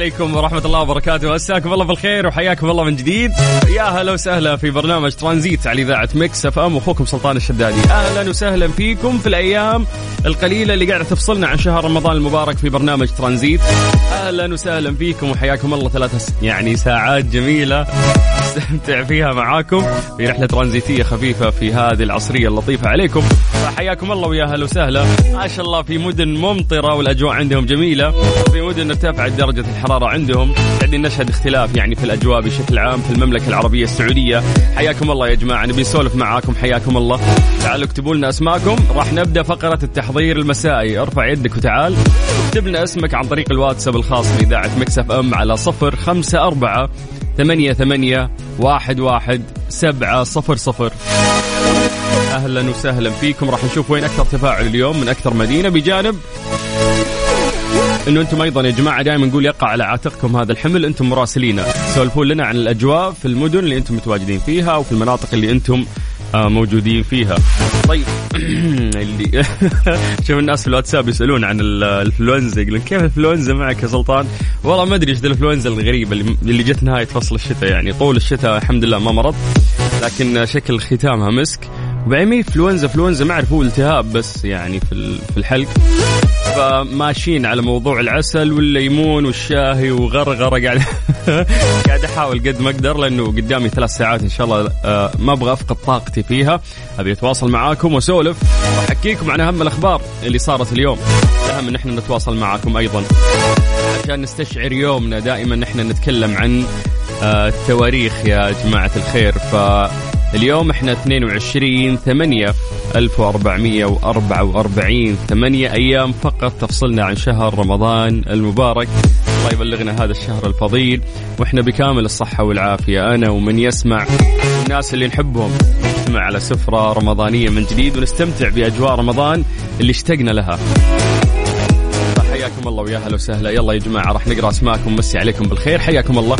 عليكم ورحمة الله وبركاته. مساكم الله بالخير وحياكم الله من جديد. يا هلا وسهلا في برنامج ترانزيت على إذاعة Mix FM. أخوكم سلطان الشدادي. أهلا وسهلا فيكم في الأيام القليلة اللي قاعدة تفصلنا عن شهر رمضان المبارك في برنامج ترانزيت. أهلا وسهلا فيكم وحياكم الله ثلاثة يعني ساعات جميلة. استمتع فيها معاكم في رحلة ترانزيتية خفيفة في هذه العصرية اللطيفة عليكم. فحياكم الله ويا هلا وسهلا. ما شاء الله في مدن ممطرة والأجواء عندهم جميلة. في مدن ارتفعت درجة الحرارة عندهم. قاعدين نشهد اختلاف يعني في الأجواء بشكل عام في المملكة العربية السعودية. حياكم الله يا جماعة نبي نسولف معاكم. حياكم الله. تعالوا اكتبوا لنا أسماءكم. راح نبدأ فقرة التحضير المسائي. ارفع يدك وتعال. اكتب لنا اسمك عن طريق الواتساب الخاص بإذاعة مكسف أم على صفر خمسة أربعة ثمانية ثمانية واحد واحد سبعة صفر صفر. أهلا وسهلا فيكم. راح نشوف وين أكثر تفاعل اليوم من أكثر مدينة بجانب. إنه أنتم أيضا يا جماعة دائما نقول يقع على عاتقكم هذا الحمل. أنتم مراسلينا سولفوا لنا عن الأجواء في المدن اللي أنتم متواجدين فيها وفي المناطق اللي أنتم موجودين فيها. طيب اللي شوف الناس في الواتساب يسألون عن ال- الانفلونزا يقولون كيف الانفلونزا معك يا سلطان؟ والله ما أدري إيش الانفلونزا الغريبه اللي, اللي جت نهاية فصل الشتاء. يعني طول الشتاء الحمد لله ما مرض لكن شكل ختامها مسك. وبعدين ما انفلونزا انفلونزا ما أعرف هو التهاب بس يعني في في الحلق. فماشيين على موضوع العسل والليمون والشاهي وغرغرة قاعد قاعد أحاول قد ما أقدر لأنه قدامي ثلاث ساعات إن شاء الله آه، ما أبغى أفقد طاقتي فيها. أبي أتواصل معاكم وأسولف وأحكيكم عن أهم الأخبار اللي صارت اليوم. الأهم إن إحنا نتواصل معاكم أيضا. عشان نستشعر يومنا دائما نحن نتكلم عن آه، التواريخ يا جماعة الخير. ف اليوم إحنا 22 8 1444 8 أيام فقط. تفصلنا عن شهر رمضان المبارك. الله يبلغنا هذا الشهر الفضيل. وإحنا بكامل الصحة والعافية. أنا ومن يسمع الناس اللي نحبهم نجتمع على سفرة رمضانية من جديد ونستمتع بأجواء رمضان اللي اشتقنا لها. حياكم الله ويا هلا وسهلا. يلا يا جماعة راح نقرأ أسماءكم. مسي عليكم بالخير. حياكم الله.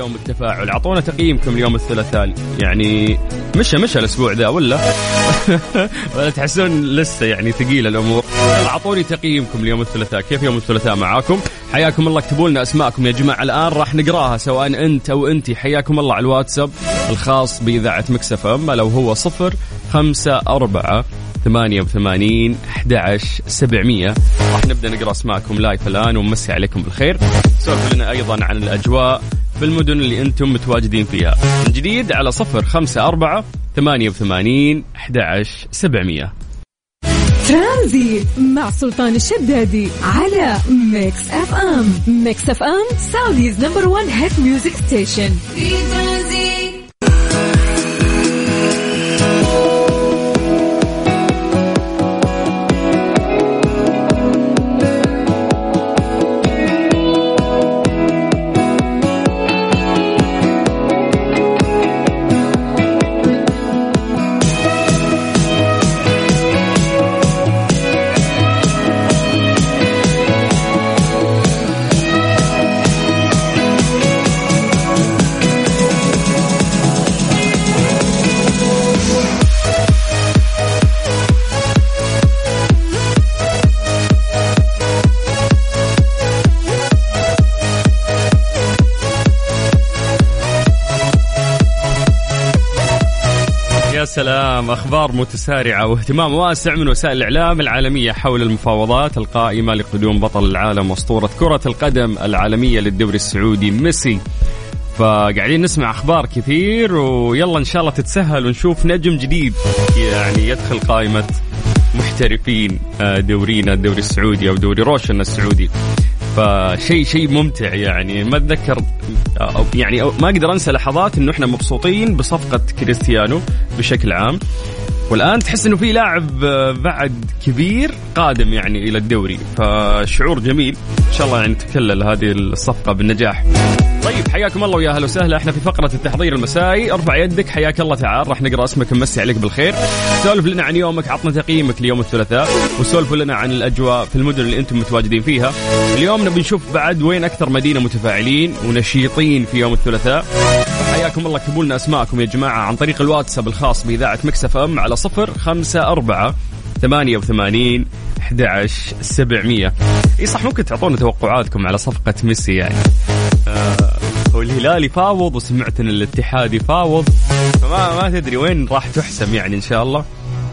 اليوم التفاعل أعطونا تقييمكم اليوم الثلاثاء يعني مشى مشى الأسبوع ذا ولا؟ ولا تحسون لسه يعني ثقيله الأمور؟ أعطوني تقييمكم اليوم الثلاثاء كيف يوم الثلاثاء معاكم؟ حياكم الله. اكتبوا لنا أسماءكم يا جماعة. الآن راح نقراها سواء أنت أو أنت. حياكم الله على الواتساب الخاص بإذاعة مكسف اما لو هو صفر خمسة أربعة ثمانية وثمانين أحد عشر سبعمية. راح نبدأ نقرأ أسماءكم live الآن ونمسي عليكم بالخير. سولفوا لنا أيضا عن الأجواء. في المدن اللي أنتم متواجدين فيها. من جديد على صفر خمسة أربعة ثمانية وثمانين أحد عشر سبعمية. ترانزيت مع سلطان الشدادي على Mix FM. Mix FM Saudi's number 1 hit music station. في ترانزيت. سلام أخبار متسارعة واهتمام واسع من وسائل الإعلام العالمية حول المفاوضات القائمة لقدوم بطل العالم وأسطورة كرة القدم العالمية للدوري السعودي ميسي. فقاعدين نسمع أخبار كثير ويلا إن شاء الله تتسهل ونشوف نجم جديد يعني يدخل قائمة محترفين آه، دورينا الدوري السعودي أو دوري روشن السعودي. فشيء شيء ممتع يعني. ما أتذكر يعني ما أقدر أنسى لحظات إنه إحنا مبسوطين بصفقة كريستيانو بشكل عام. والآن تحس إنه في لاعب آه، بعد كبير قادم يعني إلى الدوري. فشعور جميل. إن شاء الله يعني تكلل هذه الصفقة بالنجاح. طيب حياكم الله ويا أهلا وسهلا. إحنا في فقرة التحضير المسائي. ارفع يدك. حياك الله تعال. راح نقرأ اسمك نمسي عليك بالخير. سولف لنا عن يومك. عطنا تقييمك ليوم الثلاثاء. وسولفوا لنا عن الأجواء في المدن اللي أنتم متواجدين فيها. اليوم نبي نشوف بعد وين أكثر مدينة متفاعلين ونشيطين في يوم الثلاثاء. حياكم الله اكتبوا لنا أسماءكم يا جماعة عن طريق الواتساب الخاص بإذاعة مكسف أم على صفر خمسة أربعة ثمانية وثمانين 11 700 إي صح ممكن تعطونا توقعاتكم على صفقة ميسي يعني آه والهلال يفاوض وسمعت ان الاتحاد يفاوض فما ما تدري وين راح تحسم يعني إن شاء الله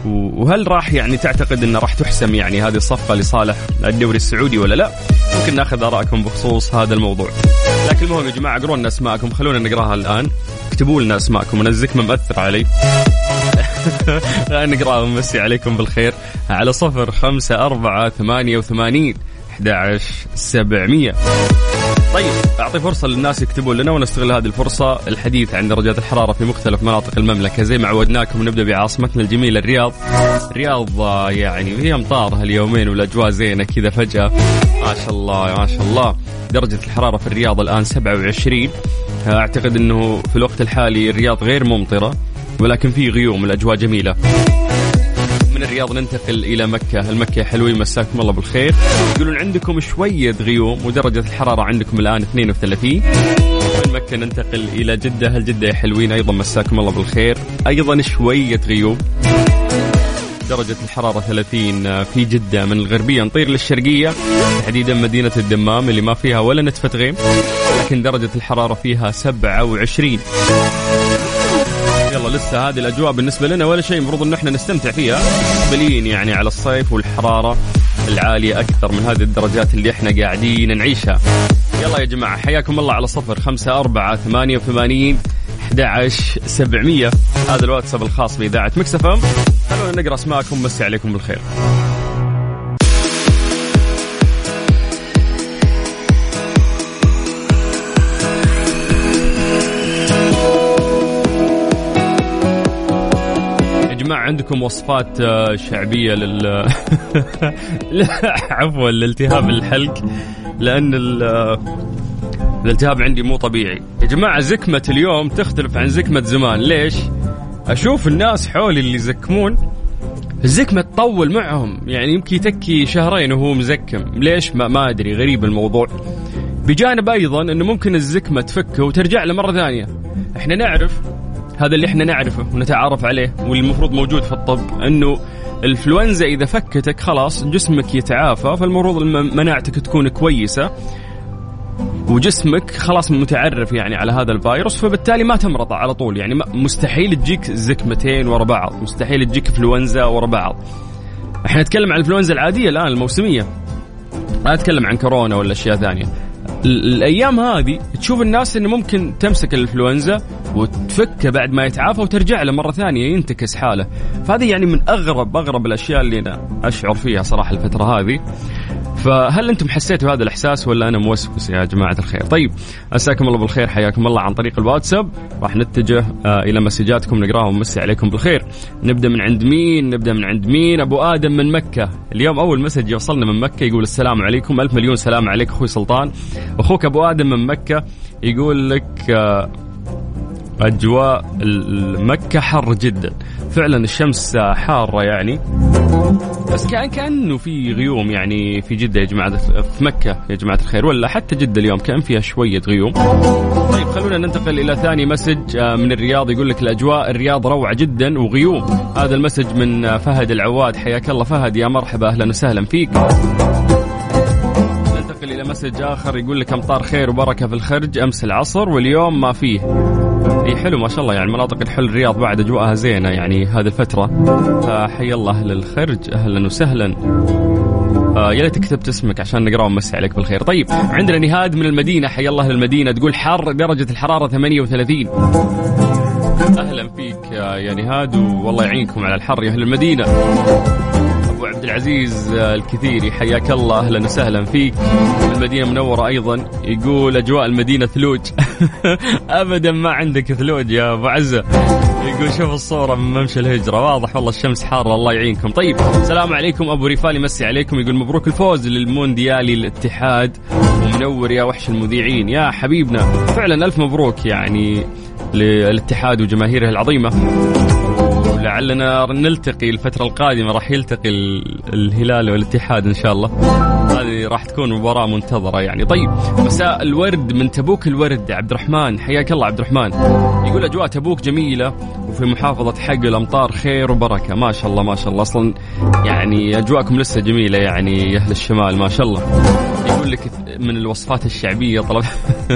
وهل راح يعني تعتقد إنه راح تحسم يعني هذه الصفقة لصالح الدوري السعودي ولا لا؟ ممكن ناخذ آرائكم بخصوص هذا الموضوع. لكن المهم يا جماعة اقروا لنا أسماءكم خلونا نقراها الآن. اكتبوا لنا أسماءكم أنا مأثر علي. نقراها ونمسي عليكم بالخير على صفر خمسة أربعة ثمانية وثمانين 11 700 طيب أعطي فرصة للناس يكتبون لنا ونستغل هذه الفرصة. الحديث عن درجات الحرارة في مختلف مناطق المملكة. زي ما عودناكم نبدأ بعاصمتنا الجميلة الرياض. الرياض آه، يعني هي امطار هاليومين والأجواء زينة كذا فجأة. ما شاء الله ما شاء الله. درجة الحرارة في الرياض الآن 27 أعتقد إنه في الوقت الحالي الرياض غير ممطرة ولكن في غيوم الأجواء جميلة. من الرياض ننتقل إلى مكة، المكه حلوين مساكم الله بالخير. يقولون عندكم شوية غيوم ودرجة الحرارة عندكم الآن 32. من مكة ننتقل إلى جدة، هل جدة يا حلوين أيضا مساكم الله بالخير. أيضا شوية غيوم. درجة الحرارة 30 في جدة من الغربية نطير للشرقية تحديدا مدينة الدمام اللي ما فيها ولا نتفة غيم لكن درجة الحرارة فيها 27 يلا لسه هذه الأجواء بالنسبة لنا ولا شيء المفروض إن إحنا نستمتع فيها. مقبلين يعني على الصيف والحرارة العالية أكثر من هذه الدرجات اللي إحنا قاعدين نعيشها. يلا يا جماعة حياكم الله على صفر خمسة أربعة ثمانية وثمانين 11 700 هذا الواتساب الخاص بإذاعة مكسفم خلونا نقرأ أسماءكم مسي عليكم بالخير. عندكم وصفات آه، شعبية لل عفوا لالتهاب الحلق ال- آه، الالتهاب عندي مو طبيعي. يا جماعة زكمة اليوم تختلف عن زكمة زمان. ليش؟ أشوف الناس حولي اللي يزكمون الزكمة تطول معهم. يعني يمكن يتكي شهرين وهو مزكم. ليش؟ ما, ما أدري غريب الموضوع. بجانب أيضا أنه ممكن الزكمة تفك وترجع له مرة ثانية. إحنا نعرف هذا اللي إحنا نعرفه ونتعارف عليه والمفروض موجود في الطب إنه الإنفلونزا إذا فكتك خلاص جسمك يتعافى فالمفروض الم- مناعتك تكون كويسة وجسمك خلاص متعرف يعني على هذا الفيروس فبالتالي ما تمرض على طول. يعني مستحيل تجيك زكمتين ورا بعض مستحيل تجيك إنفلونزا ورا بعض. إحنا نتكلم عن الإنفلونزا العادية الآن الموسمية. ما أتكلم عن كورونا ولا أشياء ثانية. الأيام هذه تشوف الناس إنه ممكن تمسك الإنفلونزا وتفكه بعد ما يتعافى وترجع له مرة ثانية ينتكس حاله. فهذه يعني من اغرب أغرب الأشياء اللي أنا أشعر فيها صراحة الفترة هذه. فهل أنتم حسيتوا هذا الإحساس ولا أنا موسوس يا جماعة الخير؟ طيب مساكم الله بالخير حياكم الله عن طريق الواتساب راح نتجه آه إلى مسجاتكم نقراها ونمسي عليكم بالخير. نبدأ من عند مين؟ نبدأ من عند مين؟ أبو آدم من مكة، اليوم أول مسج يوصلنا من مكة يقول السلام عليكم ألف مليون سلام عليك أخوي سلطان. أخوك أبو آدم من مكة يقول لك آه أجواء مكة حر جدا فعلا الشمس حارة يعني بس كان كأنه في غيوم يعني في جدة يا جماعة في مكة يا جماعة الخير ولا حتى جدة اليوم كأن فيها شوية غيوم. طيب خلونا ننتقل إلى ثاني message آه، من الرياض يقول لك الأجواء الرياض روعة جدا وغيوم. هذا ال message من آه، فهد العواد حياك الله فهد يا مرحبا أهلا وسهلا فيك. ننتقل إلى message آخر يقول لك أمطار خير وبركة في الخرج أمس العصر واليوم ما فيه. إي حلو ما شاء الله. يعني مناطق الحل الرياض بعد أجواءها زينة يعني هذه الفترة. فحي الله أهل الخرج أهلا وسهلا. آه يا ليت كتبت اسمك عشان نقرأ ونمسي عليك بالخير. طيب عندنا نهاد من المدينة. حي الله للمدينة. تقول حر درجة الحرارة 38 أهلا فيك يا نهاد والله يعينكم على الحر يا أهل المدينة. أبو عبد العزيز الكثيري حياك الله. أهلا وسهلا فيك. المدينة منورة أيضا. يقول أجواء المدينة ثلوج. ابدا ما عندك ثلوج يا أبو عزة. يقول شوف الصورة من ممشى الهجرة. واضح والله الشمس حارة الله يعينكم. طيب السلام عليكم. أبو ريفال يمسي عليكم. يقول مبروك الفوز للمونديالي الاتحاد ومنور يا وحش المذيعين. يا حبيبنا فعلا ألف مبروك يعني للاتحاد وجماهيره العظيمة. ولعلنا نلتقي الفترة القادمة راح يلتقي ال- الهلال والاتحاد إن شاء الله. راح تكون مباراة منتظرة يعني. طيب مساء الورد من تبوك الورد عبد الرحمن حياك الله عبد الرحمن يقول أجواء تبوك جميلة وفي محافظة حق الأمطار خير وبركة. ما شاء الله ما شاء الله. أصلا يعني أجواءكم لسه جميلة يعني يا أهل الشمال. ما شاء الله. يقول لك من الوصفات الشعبية طلب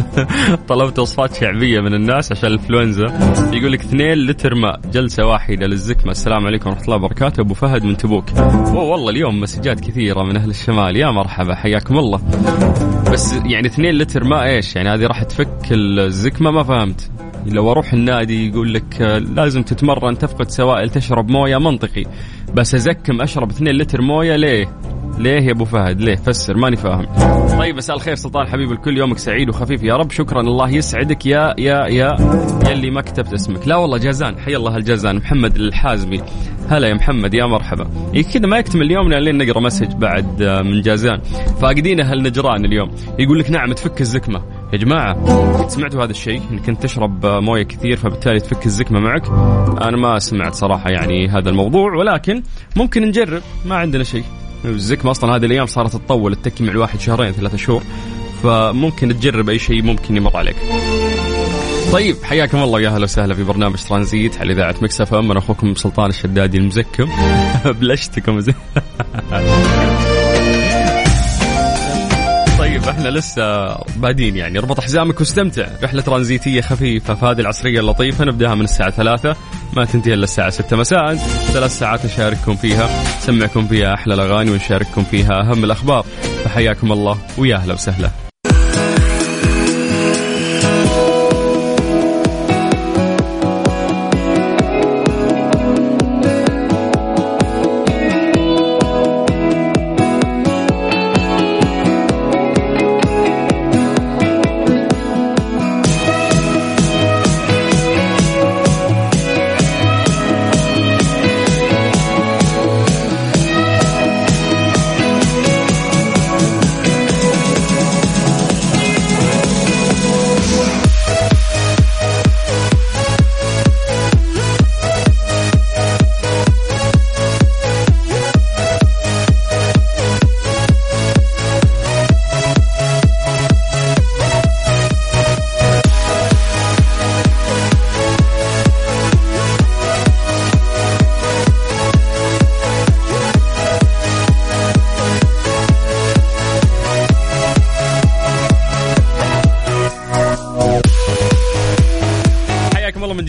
طلبت وصفات شعبية من الناس عشان الإنفلونزا. يقول لك 2 لتر ماء جلسة واحدة للزكمة. السلام عليكم ورحمة الله وبركاته. أبو فهد من تبوك. والله اليوم مسجات كثيرة من أهل الشمال. يا مرحبا. حياكم الله. بس يعني 2 لتر ماء إيش؟ يعني هذه راح تفك الزكمة ما فهمت. لو أروح النادي يقول لك آه، لازم تتمرن تفقد سوائل تشرب موية منطقي. بس أزكم أشرب 2 لتر موية ليه؟ ليه يا أبو فهد؟ ليه؟ فسر ماني فاهم. طيب مساء الخير سلطان حبيب الكل يومك سعيد وخفيف يا رب. شكرا الله يسعدك يا يا يا يلي ما كتبت اسمك. لا والله جازان. حي الله الجازان محمد الحازمي. هلا يا محمد يا مرحبا. إيه كذا ما يكتمل اليوم لين نقرأ message بعد آه، من جازان. فاقدين أهل نجران اليوم. يقول لك نعم تفك الزكمة. يا جماعة سمعتوا هذا الشيء؟ انك انت تشرب آه، موية كثير فبالتالي تفك الزكمة معك. أنا ما سمعت صراحة يعني هذا الموضوع ولكن ممكن نجرب. ما عندنا شيء. الزكمة أصلا هذه الأيام صارت تطول تتكي مع الواحد شهرين ثلاثة شهور. فممكن تجرب أي شيء ممكن يمر عليك. طيب حياكم الله يا أهلا وسهلا في برنامج ترانزيت على إذاعة Mix FM. أنا أخوكم سلطان الشدادي المزكم. بلشتكم زي طيب إحنا لسه بادين يعني. اربط حزامك واستمتع. رحلة ترانزيتية خفيفة في هذه العصرية اللطيفة. نبدأها من الساعة ثلاثة. ما تنتهي إلا الساعة ستة. مساء. ثلاث ساعات نشارككم فيها. نسمعكم فيها أحلى الأغاني ونشارككم فيها أهم الأخبار. فحياكم الله ويا أهلا وسهلا.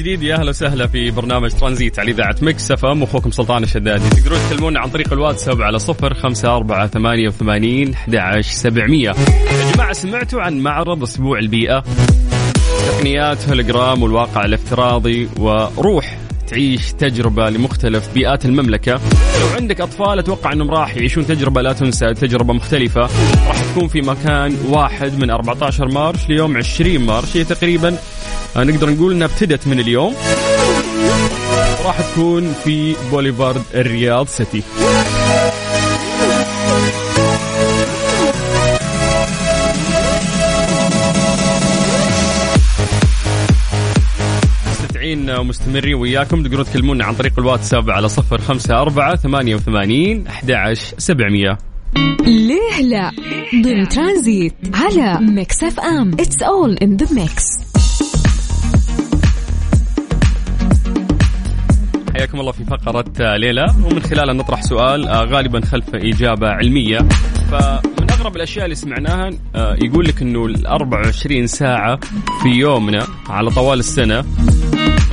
جديد. يا أهلا وسهلا في برنامج ترانزيت على إذاعة Mix FM. أخوكم سلطان الشدادي. تقدرون تكلمونا عن طريق الواتساب على صفر خمسة أربعة ثمانية وثمانين أحد عشر سبعمية. يا جماعة سمعتوا عن معرض أسبوع البيئة؟ تقنيات هولوجرام والواقع الافتراضي وروح تعيش تجربة لمختلف بيئات المملكة. لو عندك أطفال أتوقع أنهم راح يعيشون تجربة لا تنسى تجربة مختلفة. راح تكون في مكان واحد من 14 March ليوم 20 March. هي تقريبا آه، نقدر نقول أنها ابتدت من اليوم. راح تكون في بوليفارد الرياض سيتي. مستمتعين ومستمرين وياكم. تقدرون تكلمونا عن طريق الواتساب على صفر خمسة أربعة ثمانية وثمانين أحد عشر سبعمية. ليه لا؟ ضمن ترانزيت على Mix FM. It's all in the mix حياكم الله في فقرة ليلى. ومن خلالها نطرح سؤال آه، غالبا خلفه إجابة علمية. فمن أغرب الأشياء اللي سمعناها آه، يقول لك أنه ال 24 ساعة في يومنا على طوال السنة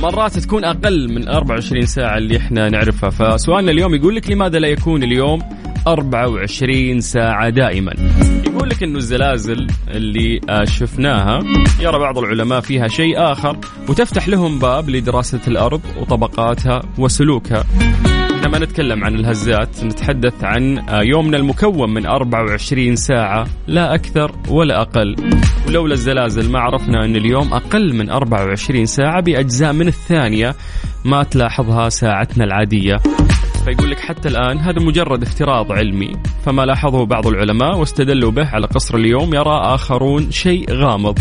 مرات تكون أقل من 24 ساعة اللي إحنا نعرفها. فسؤالنا اليوم يقول لك لماذا لا يكون اليوم 24 ساعة دائما؟ يقول لك إنه الزلازل اللي آه، شفناها يرى بعض العلماء فيها شيء آخر وتفتح لهم باب لدراسة الأرض وطبقاتها وسلوكها. إحنا ما نتكلم عن الهزات نتحدث عن آه، يومنا المكون من 24 ساعة لا أكثر ولا أقل. ولولا الزلازل ما عرفنا أن اليوم أقل من 24 ساعة بأجزاء من الثانية ما تلاحظها ساعتنا العادية. فيقول لك حتى الآن هذا مجرد افتراض علمي فما لاحظه بعض العلماء واستدلوا به على قصر اليوم يرى آخرون شيء غامض.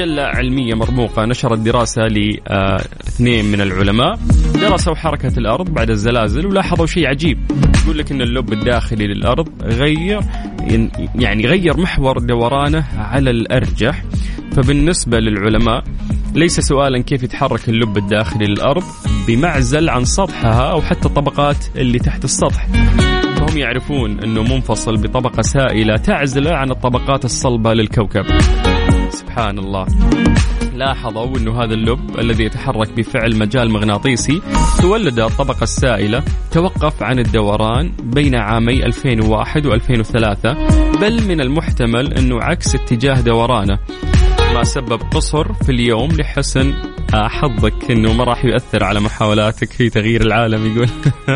مجلة علمية مرموقة نشرت دراسة لاثنين من العلماء. درسوا حركة الأرض بعد الزلازل ولاحظوا شيء عجيب. يقول لك أن اللب الداخلي للأرض غير يعني غير محور دورانه على الأرجح. فبالنسبة للعلماء ليس سؤالا كيف يتحرك اللب الداخلي للأرض؟ بمعزل عن سطحها أو حتى الطبقات اللي تحت السطح. فهم يعرفون أنه منفصل بطبقة سائلة تعزلة عن الطبقات الصلبة للكوكب. سبحان الله لاحظوا أنه هذا اللب الذي يتحرك بفعل مجال مغناطيسي تولد الطبقة السائلة توقف عن الدوران بين عامي 2001 و2003 بل من المحتمل أنه عكس اتجاه دورانه ما سبب قصر في اليوم لحسن حظك إنه ما راح يؤثر على محاولاتك في تغيير العالم يقول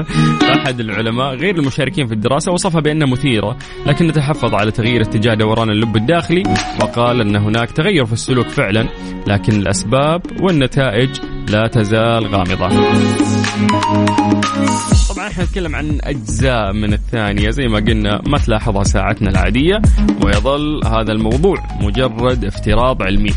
أحد العلماء غير المشاركين في الدراسة وصفها بأنها مثيرة لكن تحفظ على تغيير اتجاه دوران اللب الداخلي وقال أن هناك تغير في السلوك فعلا لكن الأسباب والنتائج لا تزال غامضة. طبعا إحنا نتكلم عن أجزاء من الثانية زي ما قلنا ما تلاحظها ساعتنا العادية ويظل هذا الموضوع مجرد افتراض علمي.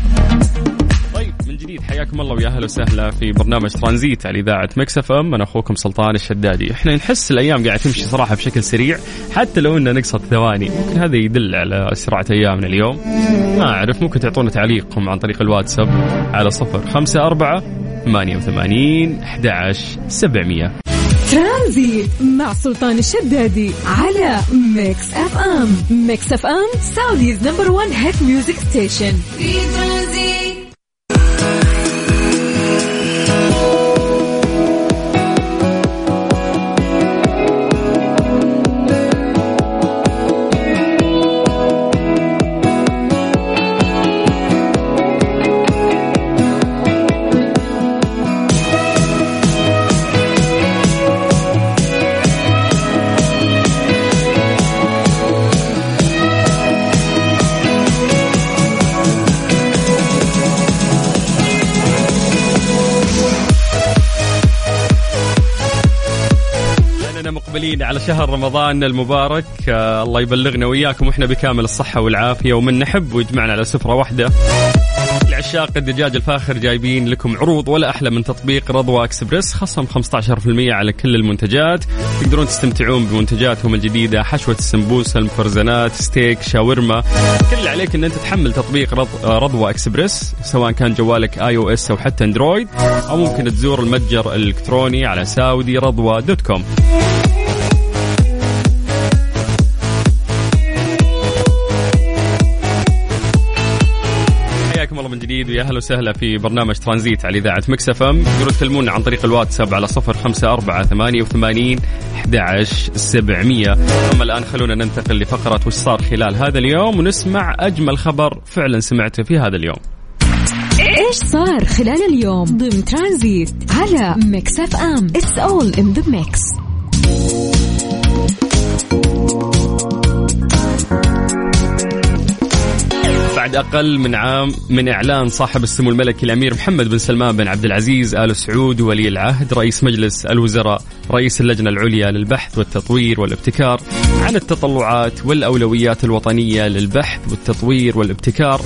جديد حياكم الله ويا أهلا وسهلا في برنامج ترانزيت على إذاعة Mix FM. أنا أخوكم سلطان الشدادي، إحنا نحس الأيام قاعدة تمشي صراحة بشكل سريع حتى لو انها نقصت ثواني، ممكن هذا يدل على سرعة أيامنا اليوم. ما أعرف ممكن تعطونا تعليقكم عن طريق الواتساب على صفر خمسة أربعة ثمانية وثمانين أحد عشر سبعمية. ترانزيت مع سلطان الشدادي على Mix FM. Mix FM Saudi's number 1 hit music station. في ترانزيت. مقبلين على شهر رمضان المبارك. آه الله يبلغنا وإياكم وإحنا بكامل الصحة والعافية. ومن نحب ويجمعنا على سفرة واحدة. لعشاق الدجاج الفاخر جايبين لكم عروض ولا أحلى من تطبيق رضوى اكسبرس خصم 15% على كل المنتجات. تقدرون تستمتعون بمنتجاتهم الجديدة. حشوة السمبوسة المفرزنات ستيك شاورما. كل اللي عليك إن أنت تحمل تطبيق. آه، رضوى اكسبرس سواء كان جوالك iOS أو حتى Android. أو ممكن تزور المتجر الإلكتروني على Saudi Radwa dot com. جديد. ويا أهلا وسهلا في برنامج ترانزيت على إذاعة Mix FM. تقدرون تكلمونا عن طريق الواتساب على صفر خمسة أربعة ثمانية وثمانين أحد عشر سبعمية. أما الآن خلونا ننتقل لفقرة وش صار خلال هذا اليوم ونسمع أجمل خبر فعلا سمعته في هذا اليوم. إيش صار خلال اليوم ضمن ترانزيت على Mix FM؟ it's all in the mix بعد أقل من عام من إعلان صاحب السمو الملكي الأمير محمد بن سلمان بن عبد العزيز آل سعود ولي العهد رئيس مجلس الوزراء رئيس اللجنة العليا للبحث والتطوير والابتكار عن التطلعات والأولويات الوطنية للبحث والتطوير والابتكار.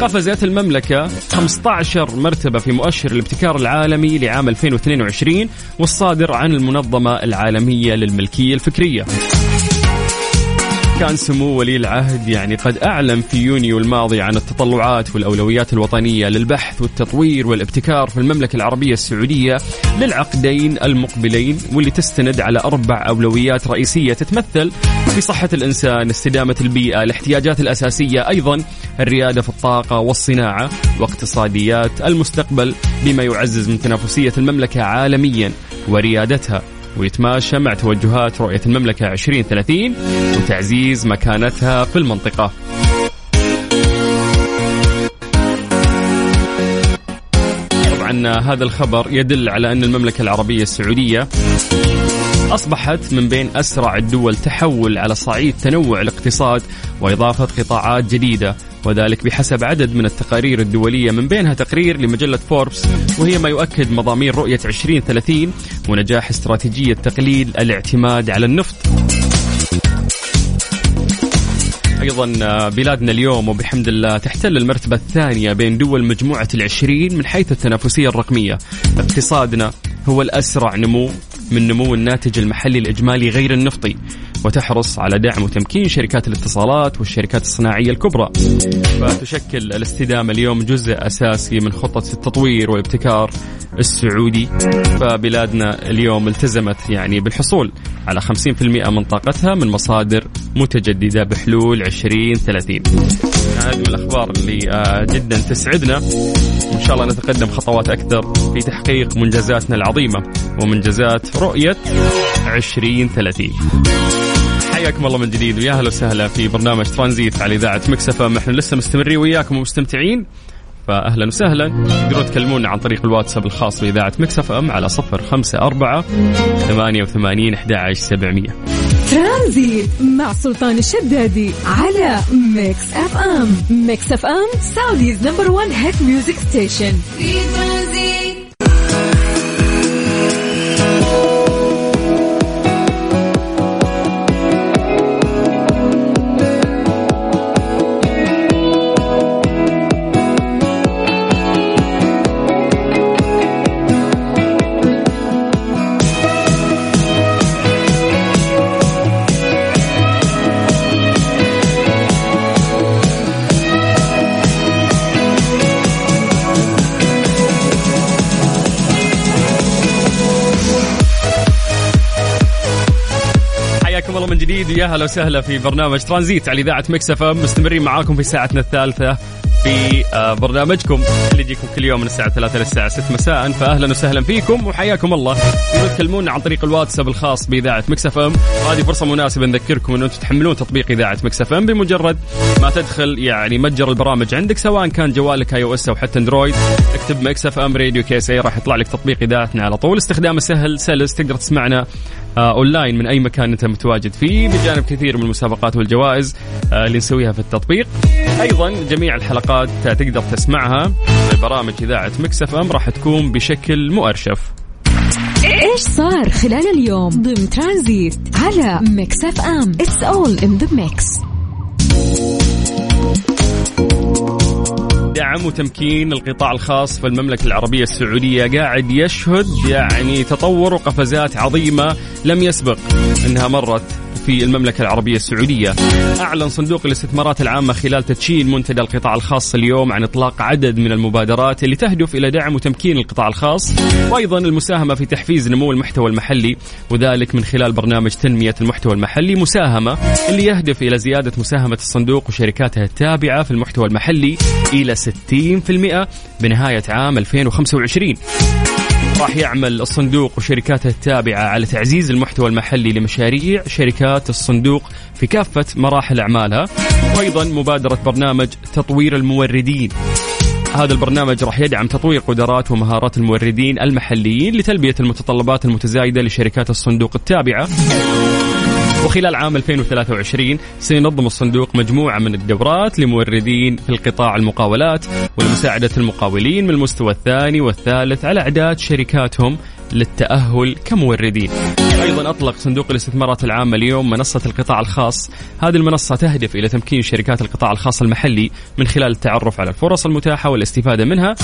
قفزت المملكة 15 مرتبة في مؤشر الابتكار العالمي لعام 2022 والصادر عن المنظمة العالمية للملكية الفكرية. كان سمو ولي العهد يعني قد أعلن في يونيو الماضي عن التطلعات والأولويات الوطنية للبحث والتطوير والابتكار في المملكة العربية السعودية للعقدين المقبلين واللي تستند على أربع أولويات رئيسية تتمثل في صحة الإنسان استدامة البيئة الاحتياجات الأساسية أيضا الريادة في الطاقة والصناعة واقتصاديات المستقبل بما يعزز من تنافسية المملكة عالميا وريادتها. ويتماشى مع توجهات رؤية المملكة 2030 وتعزيز مكانتها في المنطقة. طبعا هذا الخبر يدل على أن المملكة العربية السعودية أصبحت من بين أسرع الدول تحول على صعيد تنوع الاقتصاد وإضافة قطاعات جديدة. وذلك بحسب عدد من التقارير الدولية من بينها تقرير لمجلة فوربس وهي ما يؤكد مضامير رؤية 2030 ونجاح استراتيجية تقليل الاعتماد على النفط. أيضا آه، بلادنا اليوم وبحمد الله تحتل المرتبة الثانية بين دول مجموعة العشرين من حيث التنافسية الرقمية. اقتصادنا هو الأسرع نمو من نمو الناتج المحلي الإجمالي غير النفطي. وتحرص على دعم وتمكين شركات الاتصالات والشركات الصناعية الكبرى. فتشكل الاستدامة اليوم جزء أساسي من خطة التطوير والابتكار السعودي. فبلادنا اليوم التزمت يعني بالحصول على 50% من طاقتها من مصادر متجددة بحلول 2030 هذه من الأخبار اللي آه، جدا تسعدنا. وإن شاء الله نتقدم خطوات أكثر في تحقيق منجزاتنا العظيمة ومنجزات رؤية 2030 حياكم الله من جديد ويا أهلا وسهلا في برنامج ترانزيت على إذاعة مكسفه إحنا لسه مستمرين وياكم ومستمتعين فاهلا وسهلا. تقدرون تكلمونا عن طريق الواتساب الخاص بإذاعة مكسف ام على صفر خمسة أربعة ثمانية وثمانين أحد سبعمية. ترانزيت مع سلطان الشدادي على Mix FM. Mix FM Saudi's number 1 hit music station في ترانزيت. الله من جديد. ويا أهلا وسهلا في برنامج ترانزيت على إذاعة Mix FM. مستمرين معاكم في ساعتنا الثالثة. في آه، برنامجكم اللي يجيكم كل يوم من الساعة 3 للساعه 6 مساء. فاهلا وسهلا فيكم وحياكم الله. تكلمونا عن طريق الواتساب الخاص بإذاعة Mix FM وهذه فرصة مناسبة نذكركم ان أنتم تحملون تطبيق إذاعة Mix FM بمجرد ما تدخل يعني متجر البرامج عندك سواء كان جوالك iOS أو حتى Android. اكتب Mix FM radio KSA راح يطلع لك تطبيق إذاعتنا على طول. استخدامه سهل سلس تقدر تسمعنا آه، أونلاين من أي مكان أنت متواجد فيه بجانب كثير من المسابقات والجوائز آه، اللي نسويها في التطبيق. أيضا جميع الحلقات آه، تقدر تسمعها في برامج إذاعة Mix FM راح تكون بشكل مؤرشف. إيش صار خلال اليوم ضمن ترانزيت على Mix FM؟ it's all in the mix دعم وتمكين القطاع الخاص في المملكة العربية السعودية قاعد يشهد يعني تطور وقفزات عظيمة لم يسبق إنها مرت. في المملكة العربية السعودية. أعلن صندوق الاستثمارات العامة خلال تدشين منتدى القطاع الخاص اليوم عن إطلاق عدد من المبادرات اللي تهدف إلى دعم وتمكين القطاع الخاص وأيضا المساهمة في تحفيز نمو المحتوى المحلي وذلك من خلال برنامج تنمية المحتوى المحلي مساهمة اللي يهدف إلى زيادة مساهمة الصندوق وشركاتها التابعة في المحتوى المحلي إلى 60% بنهاية عام 2025 راح يعمل الصندوق وشركاته التابعة على تعزيز المحتوى المحلي لمشاريع شركات الصندوق في كافة مراحل أعمالها. وأيضا مبادرة برنامج تطوير الموردين. هذا البرنامج راح يدعم تطوير قدرات ومهارات الموردين المحليين لتلبية المتطلبات المتزايدة لشركات الصندوق التابعة. وخلال عام 2023 سينظم الصندوق مجموعة من الدورات لموردين في القطاع المقاولات ولمساعدة المقاولين من المستوى الثاني والثالث على إعداد شركاتهم للتأهل كموردين. أيضا أطلق صندوق الاستثمارات العامة اليوم منصة القطاع الخاص. هذه المنصة تهدف إلى تمكين شركات القطاع الخاص المحلي من خلال التعرف على الفرص المتاحة والاستفادة منها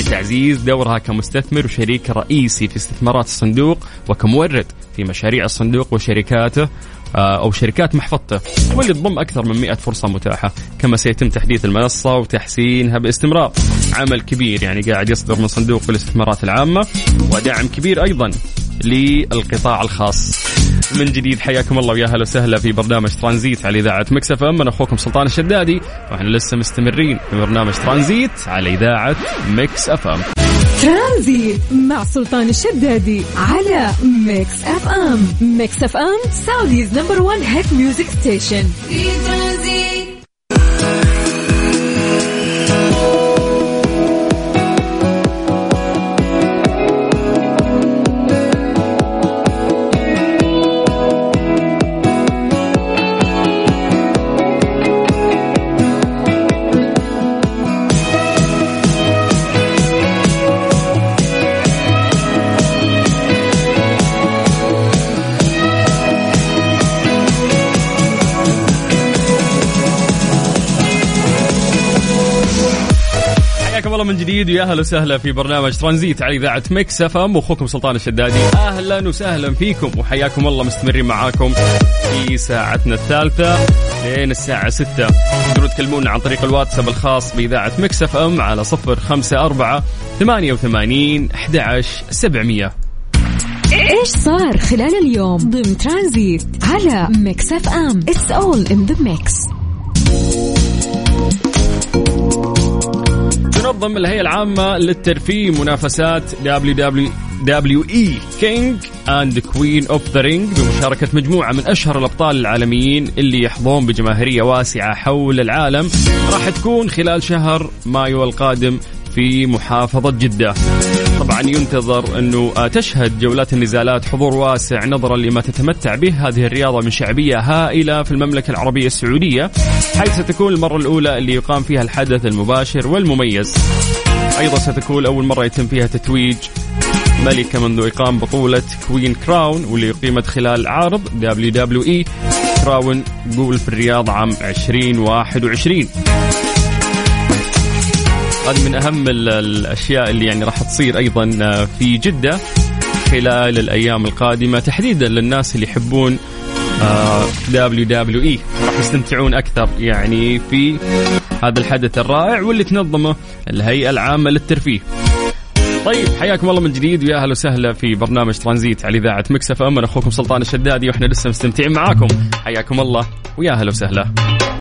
لتعزيز دورها كمستثمر وشريك رئيسي في استثمارات الصندوق وكمورد في مشاريع الصندوق وشركاته أو شركات محفظته واللي تضم أكثر من 100 فرصة متاحة. كما سيتم تحديث المنصة وتحسينها باستمرار. عمل كبير يعني قاعد يصدر من صندوق الاستثمارات العامة ودعم كبير أيضا للقطاع الخاص. من جديد حياكم الله ويا أهلا وسهلا في برنامج ترانزيت على إذاعة Mix FM. أنا أخوكم سلطان الشدادي وإحنا لسه مستمرين في برنامج ترانزيت على إذاعة Mix FM. ترانزيت مع سلطان الشدادي على Mix FM. Mix FM سعوديز نمبر 1 هيت ميوزك ستيشن. في حياكم الله من جديد ويا أهلا وسهلا في برنامج ترانزيت على إذاعة Mix FM واخوكم سلطان الشدادي. أهلا وسهلا فيكم وحياكم الله مستمرين معاكم في ساعتنا الثالثة لين الساعة 6 تقدرون تكلمونا عن طريق الواتساب الخاص بإذاعة Mix FM على 054 88 11 700 إيش صار خلال اليوم ضمن ترانزيت على Mix FM؟ it's all in the mix تنظم الهيئة العامة للترفيه منافسات WWE King and Queen of the Ring بمشاركة مجموعة من أشهر الأبطال العالميين اللي يحظون بجماهيرية واسعة حول العالم. راح تكون خلال شهر مايو القادم في محافظة جدة. طبعا ينتظر أنه آه، تشهد جولات النزالات حضور واسع نظرا لما تتمتع به. هذه الرياضة من شعبية هائلة في المملكة العربية السعودية حيث ستكون المرة الأولى اللي يقام فيها الحدث المباشر والمميز. أيضا ستكون أول مرة يتم فيها تتويج ملكه منذ إقام بطولة Queen's Crown واللي اقيمت خلال عرض WWE Crown Jewel في الرياض عام 2021 هذه من أهم ال- الأشياء اللي يعني راح تصير أيضا آه، في جدة خلال الأيام القادمة تحديدا للناس اللي يحبون WWE راح يستمتعون أكثر يعني في هذا الحدث الرائع واللي تنظمه الهيئة العامة للترفيه. طيب حياكم الله من جديد ويا أهلا وسهلا في برنامج ترانزيت على إذاعة Mix FM أنا أخوكم سلطان الشدادي وإحنا لسه مستمتعين معاكم حياكم الله ويا أهلا وسهلا.